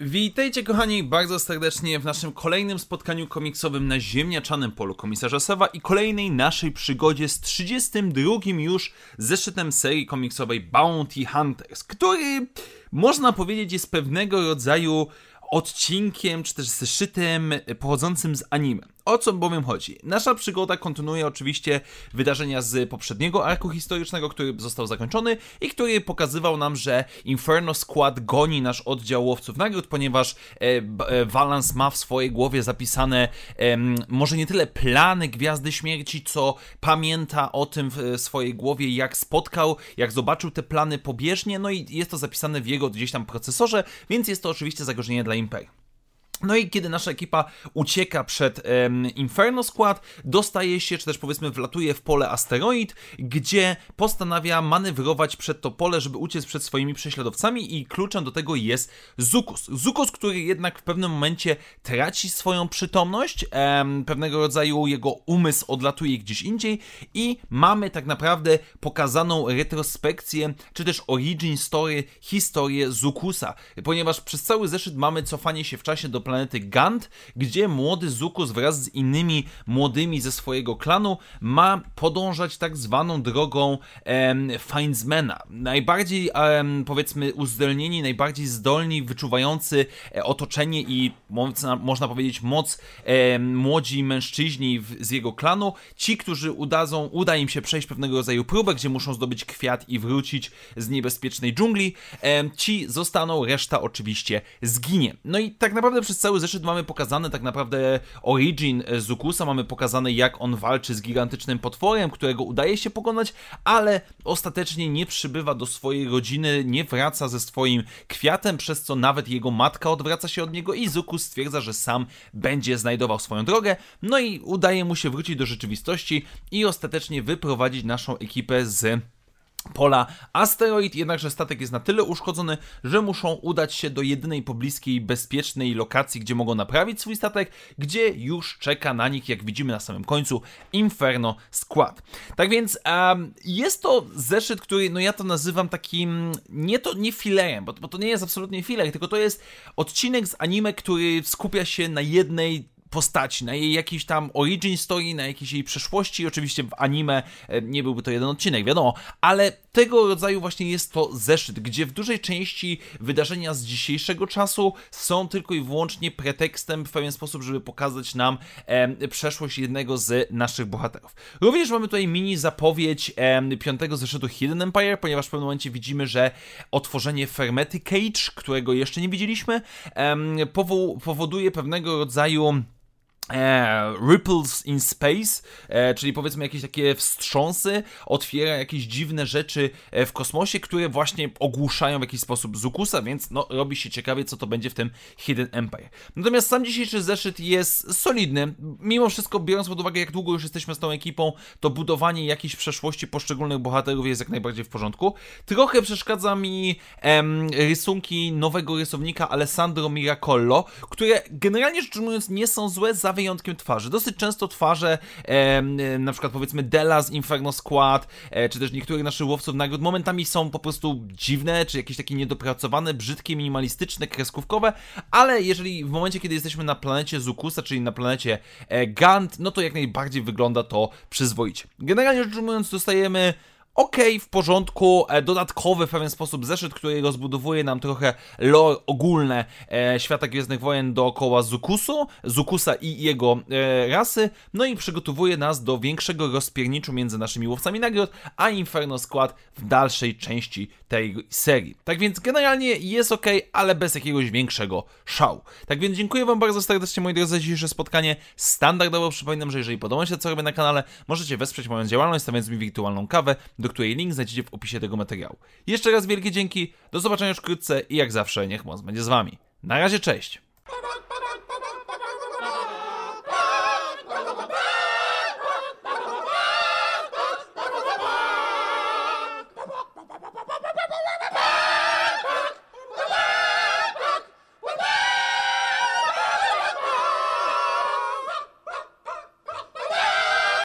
Witajcie kochani bardzo serdecznie w naszym kolejnym spotkaniu komiksowym na ziemniaczanym polu komisarza Sewa i kolejnej naszej przygodzie z 32 już zeszytem serii komiksowej Bounty Hunters, który można powiedzieć jest pewnego rodzaju odcinkiem czy też zeszytem pochodzącym z anime. O co bowiem chodzi? Nasza przygoda kontynuuje oczywiście wydarzenia z poprzedniego arku historycznego, który został zakończony i który pokazywał nam, że Inferno Squad goni nasz oddział łowców nagród, ponieważ e, e, Valance ma w swojej głowie zapisane e, może nie tyle plany Gwiazdy Śmierci, co pamięta o tym w swojej głowie, jak spotkał, jak zobaczył te plany pobieżnie, no i jest to zapisane w jego gdzieś tam procesorze, więc jest to oczywiście zagrożenie dla Imperium. No i kiedy nasza ekipa ucieka przed um, Inferno Squad, dostaje się, czy też powiedzmy wlatuje w pole asteroid, gdzie postanawia manewrować przed to pole, żeby uciec przed swoimi prześladowcami i kluczem do tego jest Zukus. Zukus, który jednak w pewnym momencie traci swoją przytomność, pewnego rodzaju jego umysł odlatuje gdzieś indziej i mamy tak naprawdę pokazaną retrospekcję, czy też origin story, historię Zukusa, ponieważ przez cały zeszyt mamy cofanie się w czasie do planety Gant, gdzie młody Zukus wraz z innymi młodymi ze swojego klanu ma podążać tak zwaną drogą em, Findsmana. Najbardziej, em, powiedzmy, uzdolnieni, najbardziej zdolni, wyczuwający e, otoczenie i można, można powiedzieć moc młodzi mężczyźni w, z jego klanu, ci, którzy udadzą, uda im się przejść pewnego rodzaju próbę, gdzie muszą zdobyć kwiat i wrócić z niebezpiecznej dżungli, ci zostaną, reszta oczywiście zginie. No i tak naprawdę przez przez cały zeszyt mamy pokazane tak naprawdę origin Zukusa, mamy pokazane jak on walczy z gigantycznym potworem, którego udaje się pokonać, ale ostatecznie nie przybywa do swojej rodziny, nie wraca ze swoim kwiatem, przez co nawet jego matka odwraca się od niego i Zukus stwierdza, że sam będzie znajdował swoją drogę, no i udaje mu się wrócić do rzeczywistości i ostatecznie wyprowadzić naszą ekipę z pola asteroid, jednakże statek jest na tyle uszkodzony, że muszą udać się do jedynej pobliskiej bezpiecznej lokacji, gdzie mogą naprawić swój statek, gdzie już czeka na nich, jak widzimy na samym końcu, Inferno Squad. Tak więc um, jest to zeszyt, który, no ja to nazywam takim, nie to, nie filerem, bo, bo to nie jest absolutnie filer, tylko to jest odcinek z anime, który skupia się na jednej postaci, na jej jakiejś tam origin story, na jakiejś jej przeszłości. Oczywiście w anime e, nie byłby to jeden odcinek, wiadomo, ale tego rodzaju właśnie jest to zeszyt, gdzie w dużej części wydarzenia z dzisiejszego czasu są tylko i wyłącznie pretekstem w pewien sposób, żeby pokazać nam e, przeszłość jednego z naszych bohaterów. Również mamy tutaj mini zapowiedź e, piątego zeszytu Hidden Empire, ponieważ w pewnym momencie widzimy, że otworzenie Fermety Cage, którego jeszcze nie widzieliśmy, e, powoduje pewnego rodzaju E, ripples in Space, e, czyli powiedzmy jakieś takie wstrząsy, otwiera jakieś dziwne rzeczy e, w kosmosie, które właśnie ogłuszają w jakiś sposób Zukusa, więc no, robi się ciekawie, co to będzie w tym Hidden Empire. Natomiast sam dzisiejszy zeszyt jest solidny. Mimo wszystko, biorąc pod uwagę, jak długo już jesteśmy z tą ekipą, to budowanie jakiejś przeszłości poszczególnych bohaterów jest jak najbardziej w porządku. Trochę przeszkadza mi em, rysunki nowego rysownika Alessandro Miracollo, które generalnie rzecz ujmując nie są złe, za wyjątkiem twarzy. Dosyć często twarze, e, na przykład powiedzmy Della z Inferno Squad, e, czy też niektórych naszych łowców nagród, momentami są po prostu dziwne, czy jakieś takie niedopracowane, brzydkie, minimalistyczne, kreskówkowe, ale jeżeli w momencie, kiedy jesteśmy na planecie Zukusa, czyli na planecie e, Gant, no to jak najbardziej wygląda to przyzwoicie. Generalnie rzecz ujmując, dostajemy ok, w porządku, e, dodatkowy w pewien sposób zeszyt, który rozbudowuje nam trochę lore ogólne e, świata Gwiezdnych Wojen dookoła Zukusu, Zukusa i jego e, rasy, no i przygotowuje nas do większego rozpierniczu między naszymi łowcami nagród, a Inferno Skład w dalszej części tej serii. Tak więc generalnie jest ok, ale bez jakiegoś większego szału. Tak więc dziękuję Wam bardzo serdecznie moi drodzy za dzisiejsze spotkanie. Standardowo przypominam, że jeżeli podoba się co robię na kanale, możecie wesprzeć moją działalność, stawiając mi wirtualną kawę, do której link znajdziecie w opisie tego materiału. Jeszcze raz wielkie dzięki, do zobaczenia już wkrótce i jak zawsze niech moc będzie z Wami. Na razie, cześć!